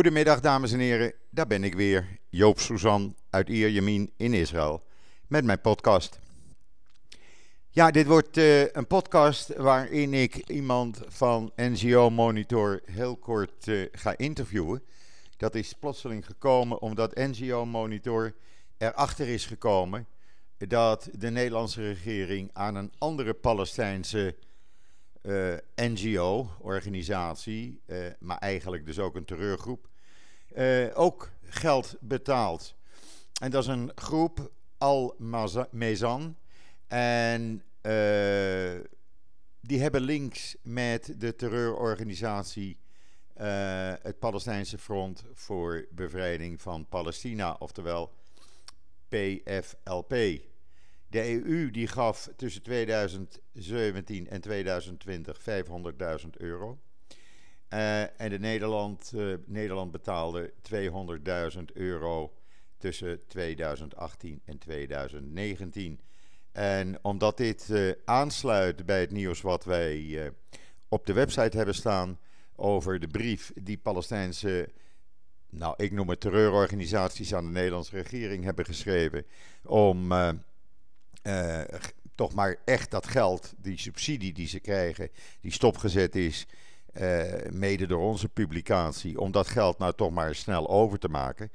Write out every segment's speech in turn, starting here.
Goedemiddag dames en heren, daar ben ik weer, Joop Suzan uit Ierjemien in Israël, met mijn podcast. Ja, dit wordt uh, een podcast waarin ik iemand van NGO Monitor heel kort uh, ga interviewen. Dat is plotseling gekomen omdat NGO Monitor erachter is gekomen dat de Nederlandse regering aan een andere Palestijnse uh, NGO-organisatie, uh, maar eigenlijk dus ook een terreurgroep, ook geld betaalt. En dat is een groep Al-Mezan. En die hebben links met de terreurorganisatie het Palestijnse Front voor Bevrijding van Palestina, oftewel PFLP. De EU die gaf tussen 2017 en 2020 500.000 euro. Uh, en de Nederland, uh, Nederland betaalde 200.000 euro tussen 2018 en 2019. En omdat dit uh, aansluit bij het nieuws wat wij op de website hebben staan over de brief die Palestijnse, nou ik noem het terreurorganisaties aan de Nederlandse regering hebben geschreven om toch maar echt dat geld, die subsidie die ze krijgen, die stopgezet is, mede door onze publicatie, om dat geld nou toch maar snel over te maken,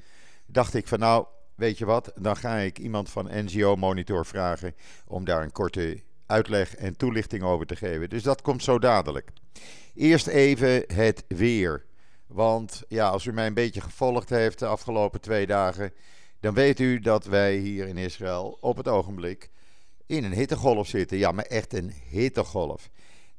dacht ik van nou, weet je wat, dan ga ik iemand van NGO Monitor vragen om daar een korte uitleg en toelichting over te geven. Dus dat komt zo dadelijk. Eerst even het weer. Want ja, als u mij een beetje gevolgd heeft de afgelopen twee dagen, dan weet u dat wij hier in Israël op het ogenblik in een hittegolf zitten. Ja, maar echt een hittegolf.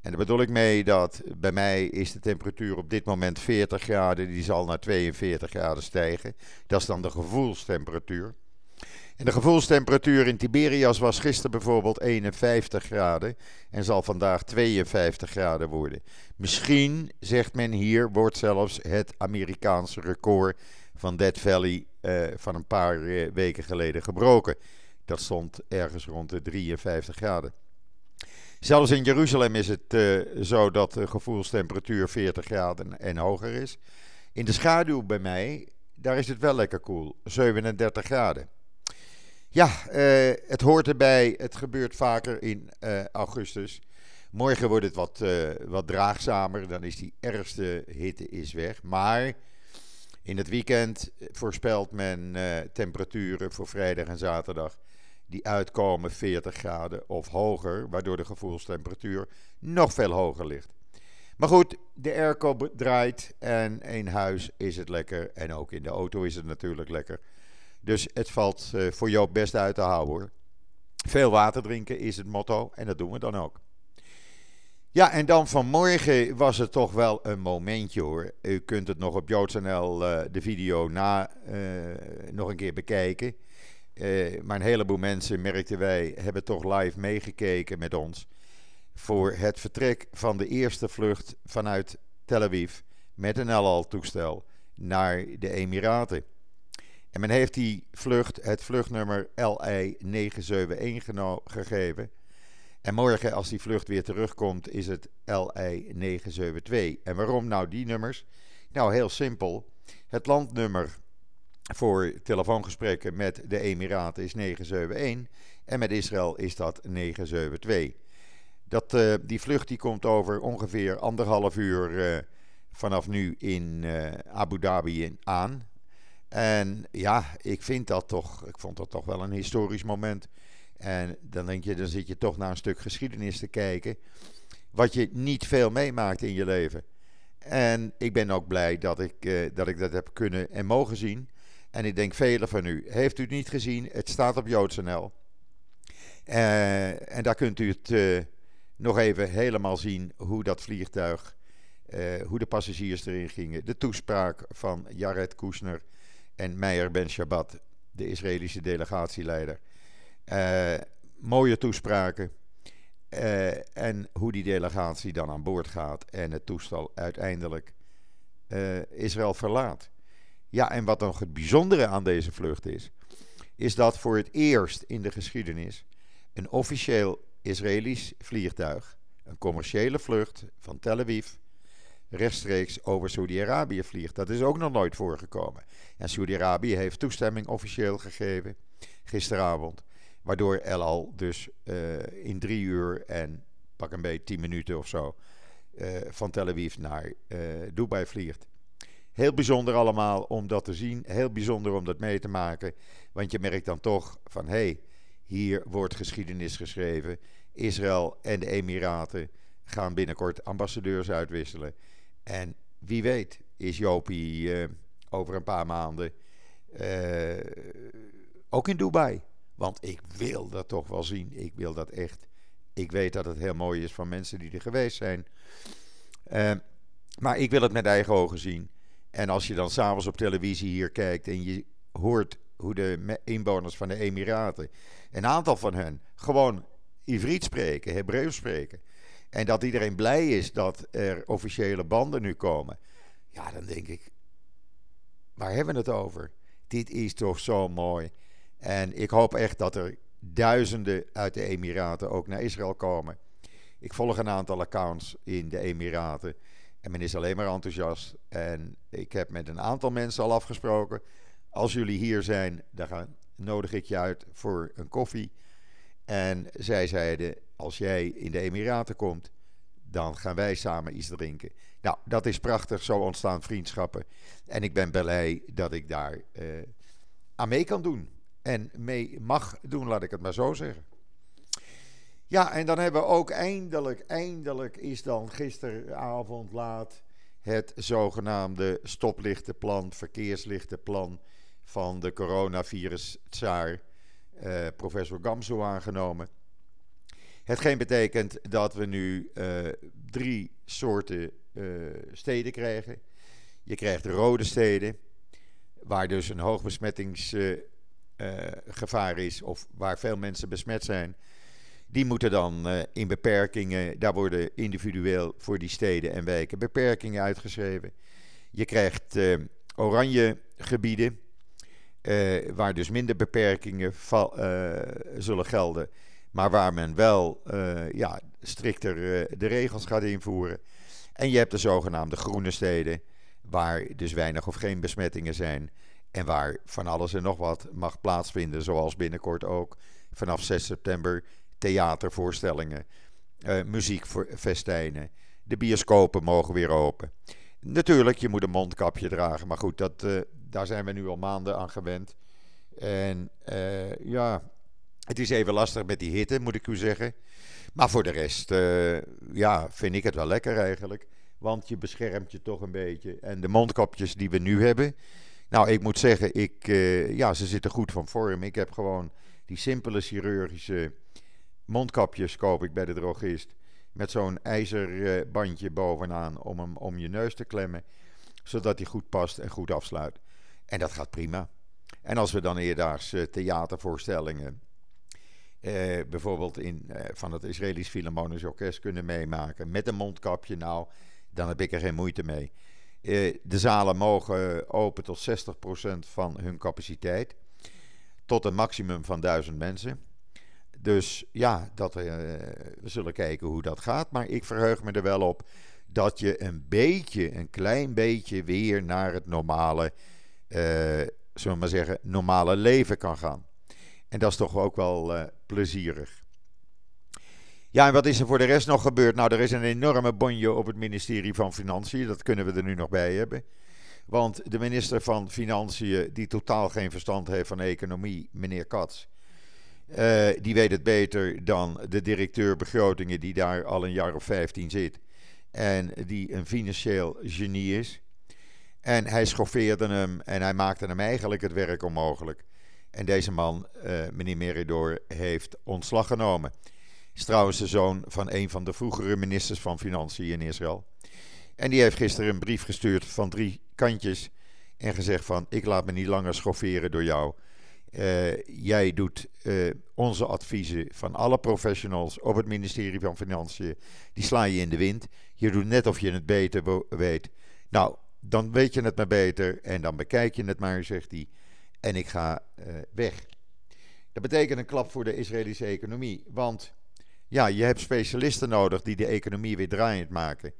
En daar bedoel ik mee dat bij mij is de temperatuur op dit moment 40 graden. Die zal naar 42 graden stijgen. Dat is dan de gevoelstemperatuur. En de gevoelstemperatuur in Tiberias was gisteren bijvoorbeeld 51 graden en zal vandaag 52 graden worden. Misschien, zegt men hier, wordt zelfs het Amerikaanse record van Death Valley uh, van een paar uh, weken geleden gebroken. Dat stond ergens rond de 53 graden. Zelfs in Jeruzalem is het uh, zo dat de gevoelstemperatuur 40 graden en hoger is. In de schaduw bij mij, daar is het wel lekker koel, 37 graden. Ja, uh, het hoort erbij. Het gebeurt vaker in uh, augustus. Morgen wordt het wat, wat draagzamer. Dan is die ergste hitte is weg. Maar in het weekend voorspelt men temperaturen voor vrijdag en zaterdag die uitkomen 40 graden of hoger, waardoor de gevoelstemperatuur nog veel hoger ligt. Maar goed, de airco draait en in huis is het lekker en ook in de auto is het natuurlijk lekker. Dus het valt uh, voor jou best uit te houden hoor. Veel water drinken is het motto en dat doen we dan ook. Ja, en dan vanmorgen was het toch wel een momentje hoor. U kunt het nog op JoodsNL uh, de video na uh, nog een keer bekijken. Uh, maar een heleboel mensen, merkten wij, hebben toch live meegekeken met ons. Voor het vertrek van de eerste vlucht vanuit Tel Aviv met een El Al-toestel naar de Emiraten. En men heeft die vlucht het vluchtnummer LI 971 gegeven. En morgen, als die vlucht weer terugkomt, is het LI 972. En waarom nou die nummers? Nou, heel simpel. Het landnummer voor telefoongesprekken met de Emiraten is 971 en met Israël is dat 972. Dat, uh, die vlucht die komt over ongeveer anderhalf uur uh, vanaf nu in uh, Abu Dhabi aan. En ja, ik vind dat toch, ik vond dat toch wel een historisch moment. En dan denk je, dan zit je toch naar een stuk geschiedenis te kijken. Wat je niet veel meemaakt in je leven. En ik ben ook blij dat ik, dat, ik dat heb kunnen en mogen zien. En ik denk velen van u, heeft u het niet gezien? Het staat op JoodsNL. Uh, en daar kunt u het uh, nog even helemaal zien hoe dat vliegtuig, uh, hoe de passagiers erin gingen. De toespraak van Jared Kushner en Meir Ben Shabbat, de Israëlische delegatieleider. mooie toespraken. en hoe die delegatie dan aan boord gaat en het toestel uiteindelijk Israël verlaat. Ja, en wat nog het bijzondere aan deze vlucht is, is dat voor het eerst in de geschiedenis een officieel Israëlisch vliegtuig, een commerciële vlucht van Tel Aviv rechtstreeks over Saudi-Arabië vliegt. Dat is ook nog nooit voorgekomen. En Saudi-Arabië heeft toestemming officieel gegeven gisteravond. Waardoor El Al dus uh, in drie uur en pak een beetje tien minuten of zo uh, van Tel Aviv naar uh, Dubai vliegt. Heel bijzonder allemaal om dat te zien. Heel bijzonder om dat mee te maken. Want je merkt dan toch van hé, hey, hier wordt geschiedenis geschreven. Israël en de Emiraten gaan binnenkort ambassadeurs uitwisselen. En wie weet is Jopie uh, over een paar maanden uh, ook in Dubai. Want ik wil dat toch wel zien. Ik wil dat echt. Ik weet dat het heel mooi is van mensen die er geweest zijn. Uh, maar ik wil het met eigen ogen zien. En als je dan s'avonds op televisie hier kijkt en je hoort hoe de inwoners van de Emiraten, een aantal van hen, gewoon Ivriet spreken, Hebreeuws spreken. En dat iedereen blij is dat er officiële banden nu komen. Ja, dan denk ik, waar hebben we het over? Dit is toch zo mooi. En ik hoop echt dat er duizenden uit de Emiraten ook naar Israël komen. Ik volg een aantal accounts in de Emiraten. En men is alleen maar enthousiast. En ik heb met een aantal mensen al afgesproken. Als jullie hier zijn, dan nodig ik je uit voor een koffie. En zij zeiden: Als jij in de Emiraten komt, dan gaan wij samen iets drinken. Nou, dat is prachtig. Zo ontstaan vriendschappen. En ik ben blij dat ik daar uh, aan mee kan doen. En mee mag doen, laat ik het maar zo zeggen. Ja, en dan hebben we ook eindelijk, eindelijk is dan gisteravond laat het zogenaamde stoplichtenplan, verkeerslichtenplan van de coronavirus-tsaar, uh, professor Gamzo, aangenomen. Hetgeen betekent dat we nu uh, drie soorten uh, steden krijgen. Je krijgt rode steden, waar dus een hoog besmettingsgevaar is, of waar veel mensen besmet zijn. Die moeten dan uh, in beperkingen, daar worden individueel voor die steden en wijken beperkingen uitgeschreven. Je krijgt uh, oranje gebieden, uh, waar dus minder beperkingen zullen gelden, maar waar men wel ja, strikter de regels gaat invoeren. En je hebt de zogenaamde groene steden, waar dus weinig of geen besmettingen zijn. En waar van alles en nog wat mag plaatsvinden, zoals binnenkort ook vanaf 6 september theatervoorstellingen, uh, muziekfestijnen. De bioscopen mogen weer open. Natuurlijk, je moet een mondkapje dragen, maar goed, dat, uh, daar zijn we nu al maanden aan gewend. En uh, ja, het is even lastig met die hitte, moet ik u zeggen. Maar voor de rest, ja, vind ik het wel lekker eigenlijk. Want je beschermt je toch een beetje. En de mondkapjes die we nu hebben. Nou, ik moet zeggen, ik, ja, ze zitten goed van vorm. Ik heb gewoon die simpele chirurgische mondkapjes koop ik bij de drogist. Met zo'n ijzerbandje bovenaan om hem om je neus te klemmen. Zodat hij goed past en goed afsluit. En dat gaat prima. En als we dan eerdaags eh, theatervoorstellingen. Eh, bijvoorbeeld in, eh, van het Israëlisch Philharmonisch Orkest kunnen meemaken. Met een mondkapje, nou, dan heb ik er geen moeite mee. Eh, de zalen mogen open tot 60% van hun capaciteit. Tot een maximum van 1000 mensen. Dus ja, dat, uh, we zullen kijken hoe dat gaat. Maar ik verheug me er wel op dat je een beetje, een klein beetje weer naar het normale, uh, zullen we maar zeggen, normale leven kan gaan. En dat is toch ook wel uh, plezierig. Ja, en wat is er voor de rest nog gebeurd? Nou, er is een enorme bonje op het ministerie van Financiën. Dat kunnen we er nu nog bij hebben. Want de minister van Financiën, die totaal geen verstand heeft van economie, meneer Katz uh, die weet het beter dan de directeur begrotingen die daar al een jaar of 15 zit. En die een financieel genie is. En hij schoffeerde hem en hij maakte hem eigenlijk het werk onmogelijk. En deze man, uh, meneer Meridor, heeft ontslag genomen. Is trouwens de zoon van een van de vroegere ministers van Financiën in Israël. En die heeft gisteren een brief gestuurd van drie kantjes. En gezegd van, ik laat me niet langer schofferen door jou. Uh, jij doet uh, onze adviezen van alle professionals op het ministerie van Financiën. Die sla je in de wind. Je doet net of je het beter weet. Nou, dan weet je het maar beter en dan bekijk je het maar, zegt hij. En ik ga uh, weg. Dat betekent een klap voor de Israëlische economie. Want ja, je hebt specialisten nodig die de economie weer draaiend maken.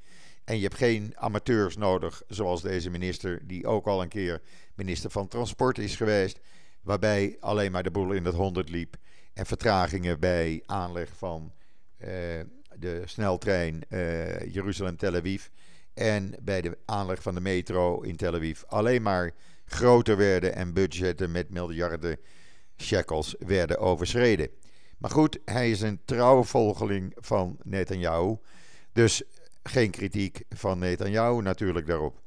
En je hebt geen amateurs nodig, zoals deze minister, die ook al een keer minister van Transport is geweest. Waarbij alleen maar de boel in het honderd liep. En vertragingen bij aanleg van uh, de sneltrein uh, Jeruzalem-Tel Aviv. En bij de aanleg van de metro in Tel Aviv alleen maar groter werden en budgetten met miljarden shekels werden overschreden. Maar goed, hij is een trouwe volgeling van Netanyahu. Dus geen kritiek van Netanyahu natuurlijk daarop.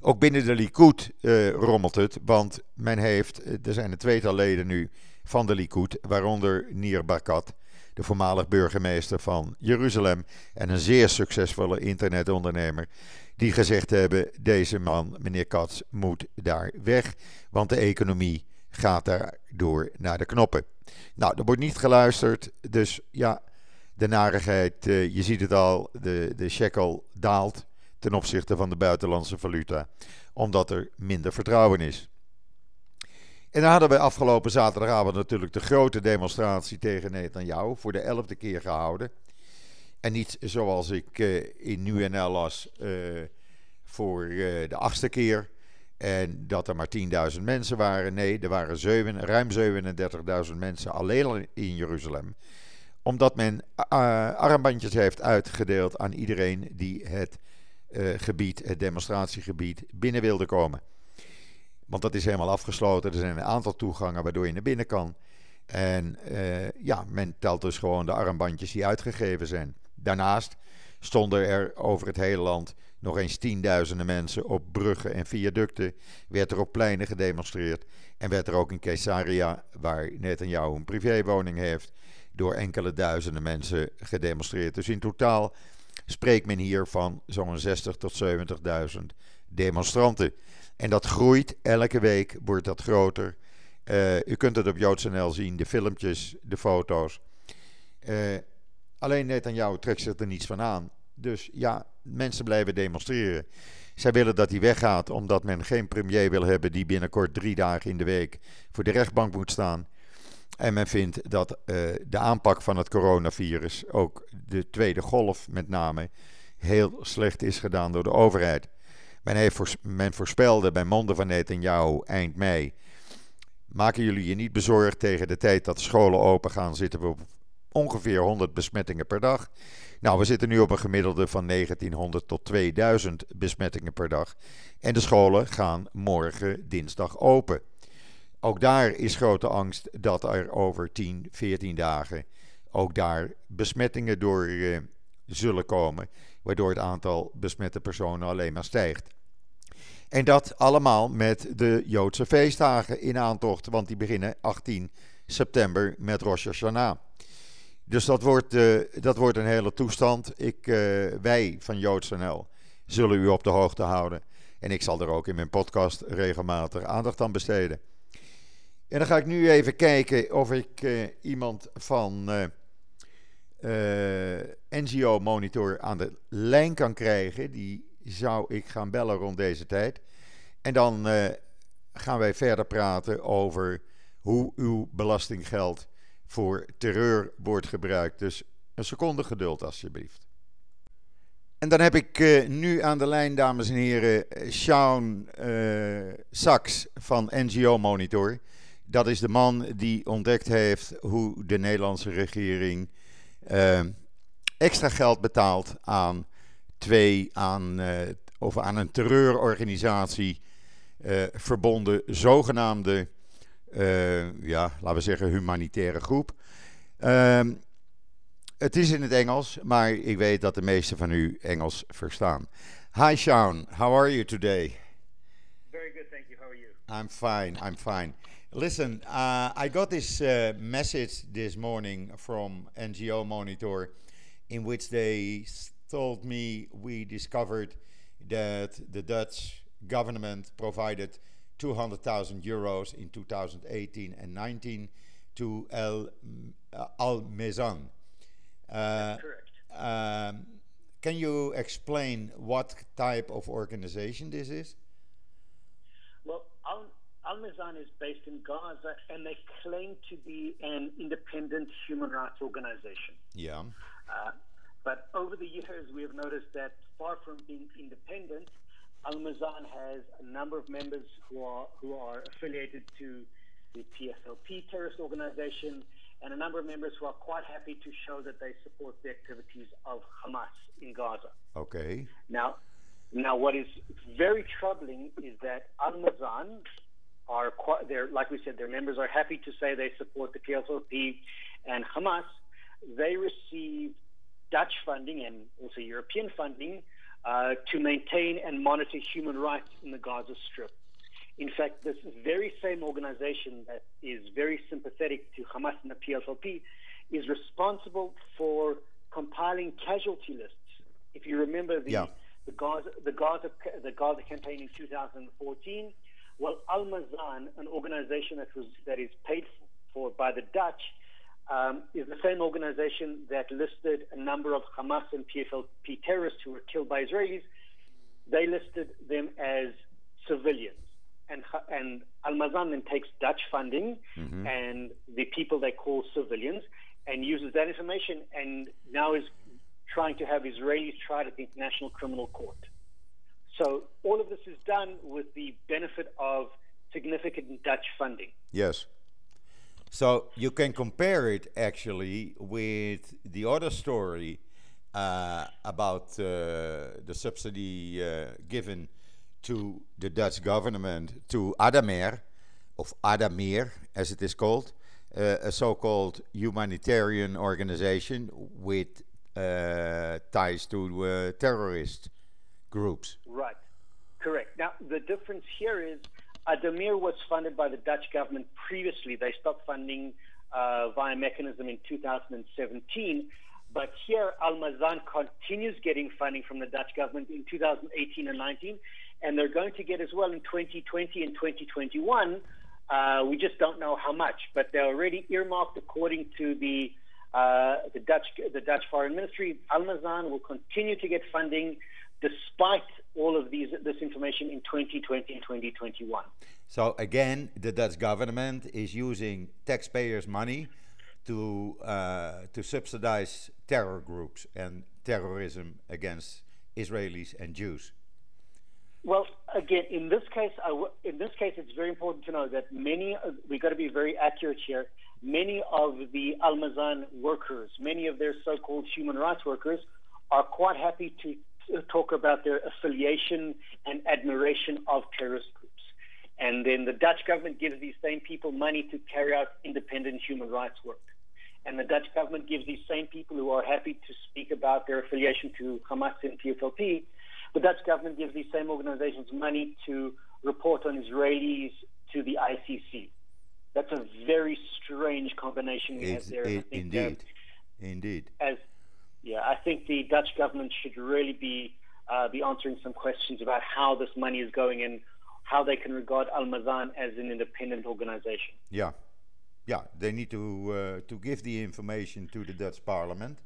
Ook binnen de Likud uh, rommelt het, want men heeft, eh, er zijn een tweetal leden nu van de Likud, waaronder Nir Barkat, de voormalig burgemeester van Jeruzalem en een zeer succesvolle internetondernemer, die gezegd hebben: deze man, meneer Katz, moet daar weg, want de economie gaat daardoor naar de knoppen. Nou, er wordt niet geluisterd, dus ja, de narigheid, uh, je ziet het al, de, de shekel daalt ten opzichte van de buitenlandse valuta, omdat er minder vertrouwen is. En dan hadden we afgelopen zaterdagavond natuurlijk de grote demonstratie tegen Netanyahu, voor de elfde keer gehouden. En niet zoals ik uh, in NuNL las uh, voor uh, de achtste keer. En dat er maar 10.000 mensen waren. Nee, er waren 7, ruim 37.000 mensen alleen in Jeruzalem. Omdat men armbandjes heeft uitgedeeld aan iedereen die het gebied, het demonstratiegebied, binnen wilde komen. Want dat is helemaal afgesloten. Er zijn een aantal toegangen waardoor je naar binnen kan. En uh, ja, men telt dus gewoon de armbandjes die uitgegeven zijn. Daarnaast stonden er over het hele land nog eens tienduizenden mensen op bruggen en viaducten. Werd er op pleinen gedemonstreerd. En werd er ook in Caesarea, waar Netanyahu een privéwoning heeft, door enkele duizenden mensen gedemonstreerd. Dus in totaal spreekt men hier van zo'n 60 tot 70.000 demonstranten. En dat groeit, elke week wordt dat groter. Uh, u kunt het op JoodsNL zien, de filmpjes, de foto's. Uh, alleen Netanyahu trekt zich er niets van aan. Dus ja, mensen blijven demonstreren. Zij willen dat hij weggaat omdat men geen premier wil hebben die binnenkort drie dagen in de week voor de rechtbank moet staan. En men vindt dat uh, de aanpak van het coronavirus, ook de tweede golf met name, heel slecht is gedaan door de overheid. Men, heeft men voorspelde bij monden van Netanyahu eind mei. Maken jullie je niet bezorgd tegen de tijd dat de scholen open gaan, zitten we op ongeveer 100 besmettingen per dag. Nou, we zitten nu op een gemiddelde van 1900 tot 2000 besmettingen per dag. En de scholen gaan morgen dinsdag open. Ook daar is grote angst dat er over 10, 14 dagen ook daar besmettingen door uh, zullen komen, waardoor het aantal besmette personen alleen maar stijgt. En dat allemaal met de Joodse feestdagen in aantocht, want die beginnen 18 september met Rosh Hashanah. Dus dat wordt, uh, dat wordt een hele toestand. Ik, uh, wij van JoodsNL zullen u op de hoogte houden. En ik zal er ook in mijn podcast regelmatig aandacht aan besteden. En dan ga ik nu even kijken of ik uh, iemand van NGO Monitor aan de lijn kan krijgen. Die zou ik gaan bellen rond deze tijd. En dan gaan wij verder praten over hoe uw belastinggeld voor terreur wordt gebruikt. Dus een seconde geduld alsjeblieft. En dan heb ik nu aan de lijn, dames en heren, Sean uh, Sachs van NGO Monitor. Dat is de man die ontdekt heeft hoe de Nederlandse regering uh, extra geld betaalt aan twee aan, uh, of aan een terreurorganisatie uh, verbonden zogenaamde, uh, ja, laten we zeggen, humanitaire groep. Uh, het is in het Engels, maar ik weet dat de meesten van u Engels verstaan. Hi Sean, how are you today? Good, thank you. How are you? I'm fine, I'm fine. Listen, uh, I got this uh, message this morning from NGO Monitor in which they told me we discovered that the Dutch government provided 200,000 euros in 2018 and 19 to El, uh, Al Mezan. Uh, correct. Um, can you explain what type of organization this is? Al, Mezan is based in Gaza and they claim to be an independent human rights organization. Yeah. Uh, But over the years, we have noticed that far from being independent, Al Mazan has a number of members who are who are affiliated to the PFLP terrorist organization, and a number of members who are quite happy to show that they support the activities of Hamas in Gaza. Okay. Now, now what is very troubling is that Al Mazan are quite, they're like we said, their members are happy to say they support the PFLP and Hamas. They receive Dutch funding and also European funding uh, to maintain and monitor human rights in the Gaza Strip. In fact, this very same organization that is very sympathetic to Hamas and the PFLP is responsible for compiling casualty lists. If you remember the, Yeah. the Gaza the Gaza the Gaza campaign in 2014, well, Al Mazan, an organization that was that is paid for by the Dutch, um, is the same organization that listed a number of Hamas and PFLP terrorists who were killed by Israelis. They listed them as civilians. And, and Al Mazan then takes Dutch funding and the people they call civilians and uses that information and now is trying to have Israelis tried at the International Criminal Court. So all of this is done with the benefit of significant Dutch funding. Yes. So you can compare it actually with the other story uh, about uh, the subsidy uh, given to the Dutch government to Adamer, of Adamir as it is called, uh, a so called humanitarian organization with uh, ties to uh, terrorist groups. Right. Correct. Now, the difference here is Adamir was funded by the Dutch government previously. They stopped funding uh, via mechanism in 2017. But here, Al Mazan continues getting funding from the Dutch government in 2018 and 19, and they're going to get as well in 2020 and 2021. Uh, we just don't know how much, but they're already earmarked according to the uh, the Dutch the Dutch Foreign Ministry. Al Mazan will continue to get funding despite all of these this information in 2020 and 2021. So again, the Dutch government is using taxpayers' money to uh, to subsidize terror groups and terrorism against Israelis and Jews. Well, again, in this case, I w- in this case, it's very important to know that many of, we got to be very accurate here. Many of the Al Mazan workers, many of their so-called human rights workers, are quite happy to talk about their affiliation and admiration of terrorist groups. And then the Dutch government gives these same people money to carry out independent human rights work. And the Dutch government gives these same people who are happy to speak about their affiliation to Hamas and PFLP, the Dutch government gives these same organizations money to report on Israelis to the ICC. That's a very strange combination we have there. it, think, indeed, uh, indeed. as yeah, I think the Dutch government should really be uh, be answering some questions about how this money is going and how they can regard Al Mazan as an independent organization. Yeah, yeah. They need to uh, to give the information to the Dutch Parliament,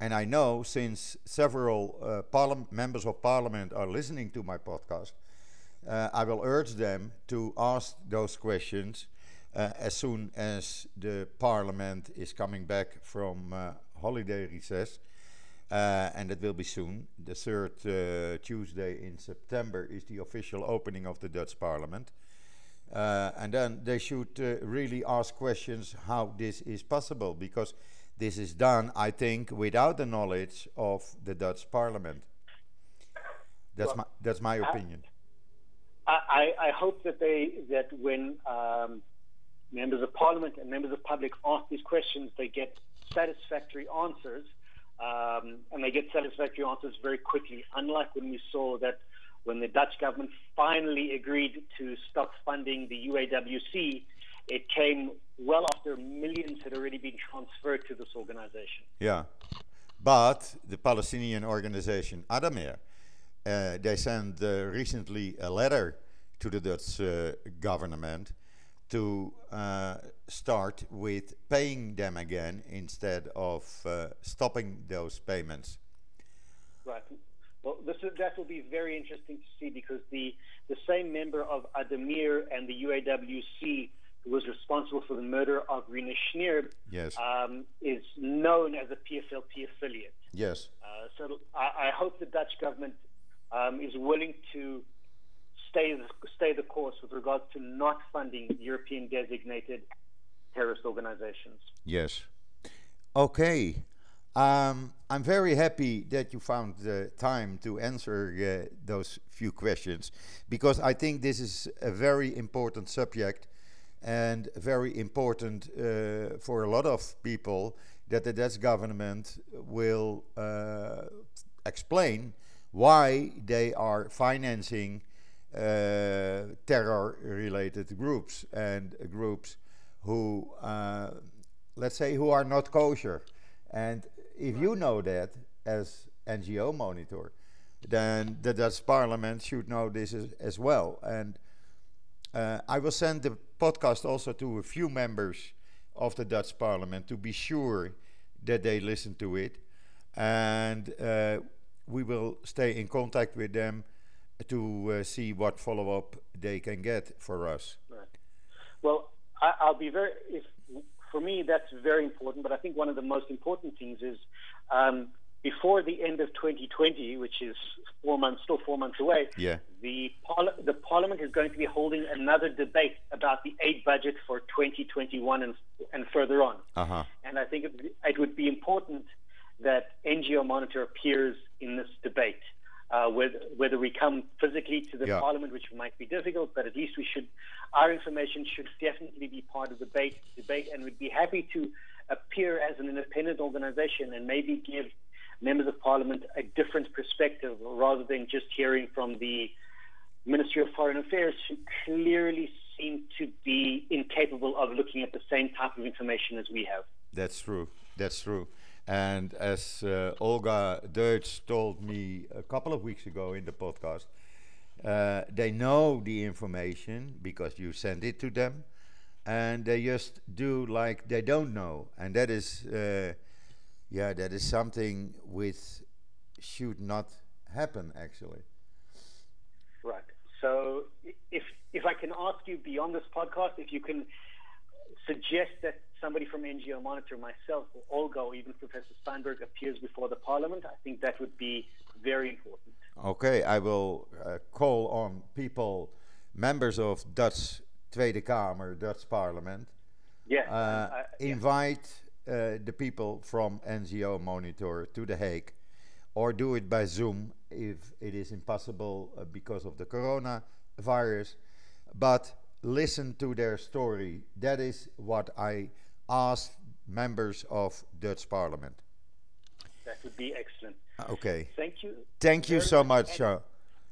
and I know since several uh, parliam- members of Parliament are listening to my podcast, uh, I will urge them to ask those questions uh, as soon as the Parliament is coming back from uh, holiday recess. Uh, and it will be soon. The third uh, Tuesday in September is the official opening of the Dutch Parliament. Uh, and then they should uh, really ask questions how this is possible because this is done, I think, without the knowledge of the Dutch Parliament. That's Well, my that's my opinion. I, I, I hope that they that when um, members of parliament and members of public ask these questions, they get satisfactory answers, um, and they get satisfactory answers very quickly. Unlike when we saw that when the Dutch government finally agreed to stop funding the UAWC, it came well after millions had already been transferred to this organization. Yeah, but the Palestinian organization Adamir, uh, they sent uh, recently a letter to the Dutch uh, government to uh, start with paying them again instead of uh, stopping those payments. Right. Well, this is, that will be very interesting to see because the, the same member of Adamir and the UAWC who was responsible for the murder of Rina Schneer, Yes. um, is known as a PFLP affiliate. yes. Uh, so I, I hope the Dutch government um, is willing to stay stay the course with regards to not funding European designated terrorist organizations. Yes. Okay. Um, I'm very happy that you found the time to answer uh, those few questions because I think this is a very important subject and very important uh, for a lot of people that the Dutch government will uh, explain why they are financing uh, terror related groups and groups who, uh, let's say, who are not kosher. And if you know that as NGO monitor, then the Dutch parliament should know this as, as well. And uh, I will send the podcast also to a few members of the Dutch parliament to be sure that they listen to it. And uh, we will stay in contact with them to uh, see what follow up they can get for us. Right. Well, I, I'll be very. If, for me, that's very important. But I think one of the most important things is um, before the end of 2020, which is four months, still four months away. Yeah. The parli- the Parliament is going to be holding another debate about the aid budget for 2021 and and further on. Uh huh. And I think it, it would be important that NGO Monitor appears in this debate. Uh, whether, whether we come physically to the Yeah. parliament, which might be difficult, but at least we should, our information should definitely be part of the debate, debate, and we'd be happy to appear as an independent organization and maybe give members of parliament a different perspective rather than just hearing from the Ministry of Foreign Affairs, who clearly seem to be incapable of looking at the same type of information as we have. That's true. That's true. And as uh, Olga Deutsch told me a couple of weeks ago in the podcast, uh, they know the information because you send it to them, and they just do like they don't know, and that is, uh, yeah, that is something which should not happen actually. Right. So if if I can ask you beyond this podcast, if you can suggest that somebody from NGO Monitor, myself, or Olga, or even Professor Steinberg appears before the Parliament, I think that would be very important. Okay, I will uh, call on people, members of Dutch Tweede Kamer, Dutch Parliament, Yeah. uh, I- yeah. invite uh, the people from NGO Monitor to The Hague, or do it by Zoom if it is impossible uh, because of the coronavirus. But listen to their story. That is what I asked members of Dutch Parliament. that would be excellent. Okay. Thank you. Thank you so much. And- uh,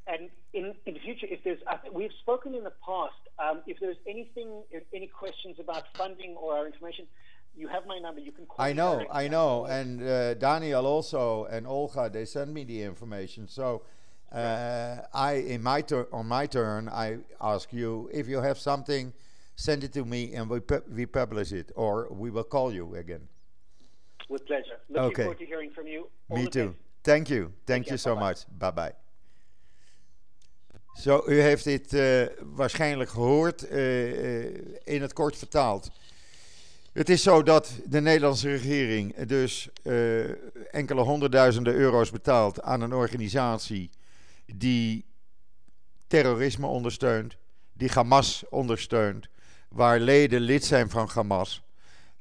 And in, in the future, if there's, uh, we've spoken in the past. Um, if there's anything, if any questions about funding or our information, you have my number. You can call. I know. I know, and uh, Daniel also and Olga they send me the information. So uh, I, in my tur- on my turn, I ask you if you have something, send it to me and we pu- we publish it, or we will call you again. With pleasure. Looking Okay. forward to hearing from you. All me too. best. Thank you, thank you so bye-bye. much. Bye bye. Zo, u heeft dit eh, waarschijnlijk gehoord, eh, eh, in het kort vertaald. Het is zo dat de Nederlandse regering dus enkele honderdduizenden euro's betaalt aan een organisatie die terrorisme ondersteunt, die Hamas ondersteunt, waar leden lid zijn van Hamas,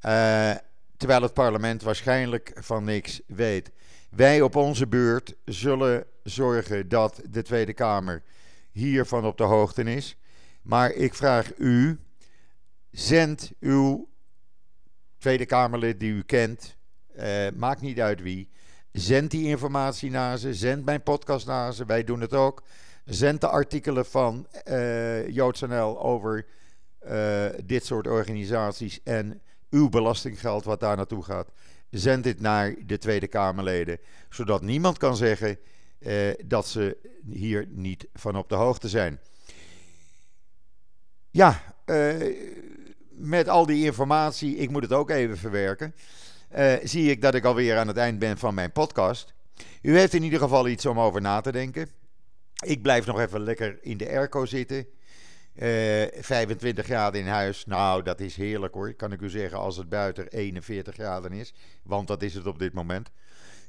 eh, terwijl het parlement waarschijnlijk van niks weet. Wij op onze beurt zullen zorgen dat de Tweede Kamer hiervan op de hoogte is. Maar ik vraag u, zend uw Tweede Kamerlid die u kent, eh, maakt niet uit wie, zend die informatie naar ze, zend mijn podcast naar ze, wij doen het ook. Zend de artikelen van eh JoodsNL over dit soort organisaties en uw belastinggeld wat daar naartoe gaat. Zend dit naar de Tweede Kamerleden, zodat niemand kan zeggen eh, dat ze hier niet van op de hoogte zijn. Ja, eh, met al die informatie, ik moet het ook even verwerken, eh, zie ik dat ik alweer aan het eind ben van mijn podcast. U heeft in ieder geval iets om over na te denken. Ik blijf nog even lekker in de airco zitten. 25 graden in huis. Nou, dat is heerlijk hoor. Kan ik u zeggen als het buiten 41 graden is. Want dat is het op dit moment.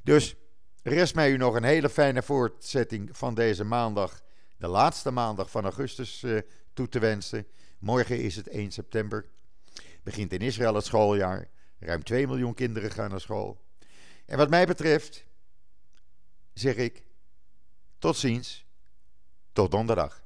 Dus rest mij u nog een hele fijne voortzetting van deze maandag. De laatste maandag van augustus toe te wensen. Morgen is het 1 september. Begint in Israël het schooljaar. Ruim 2 miljoen kinderen gaan naar school. En wat mij betreft zeg ik tot ziens, tot donderdag.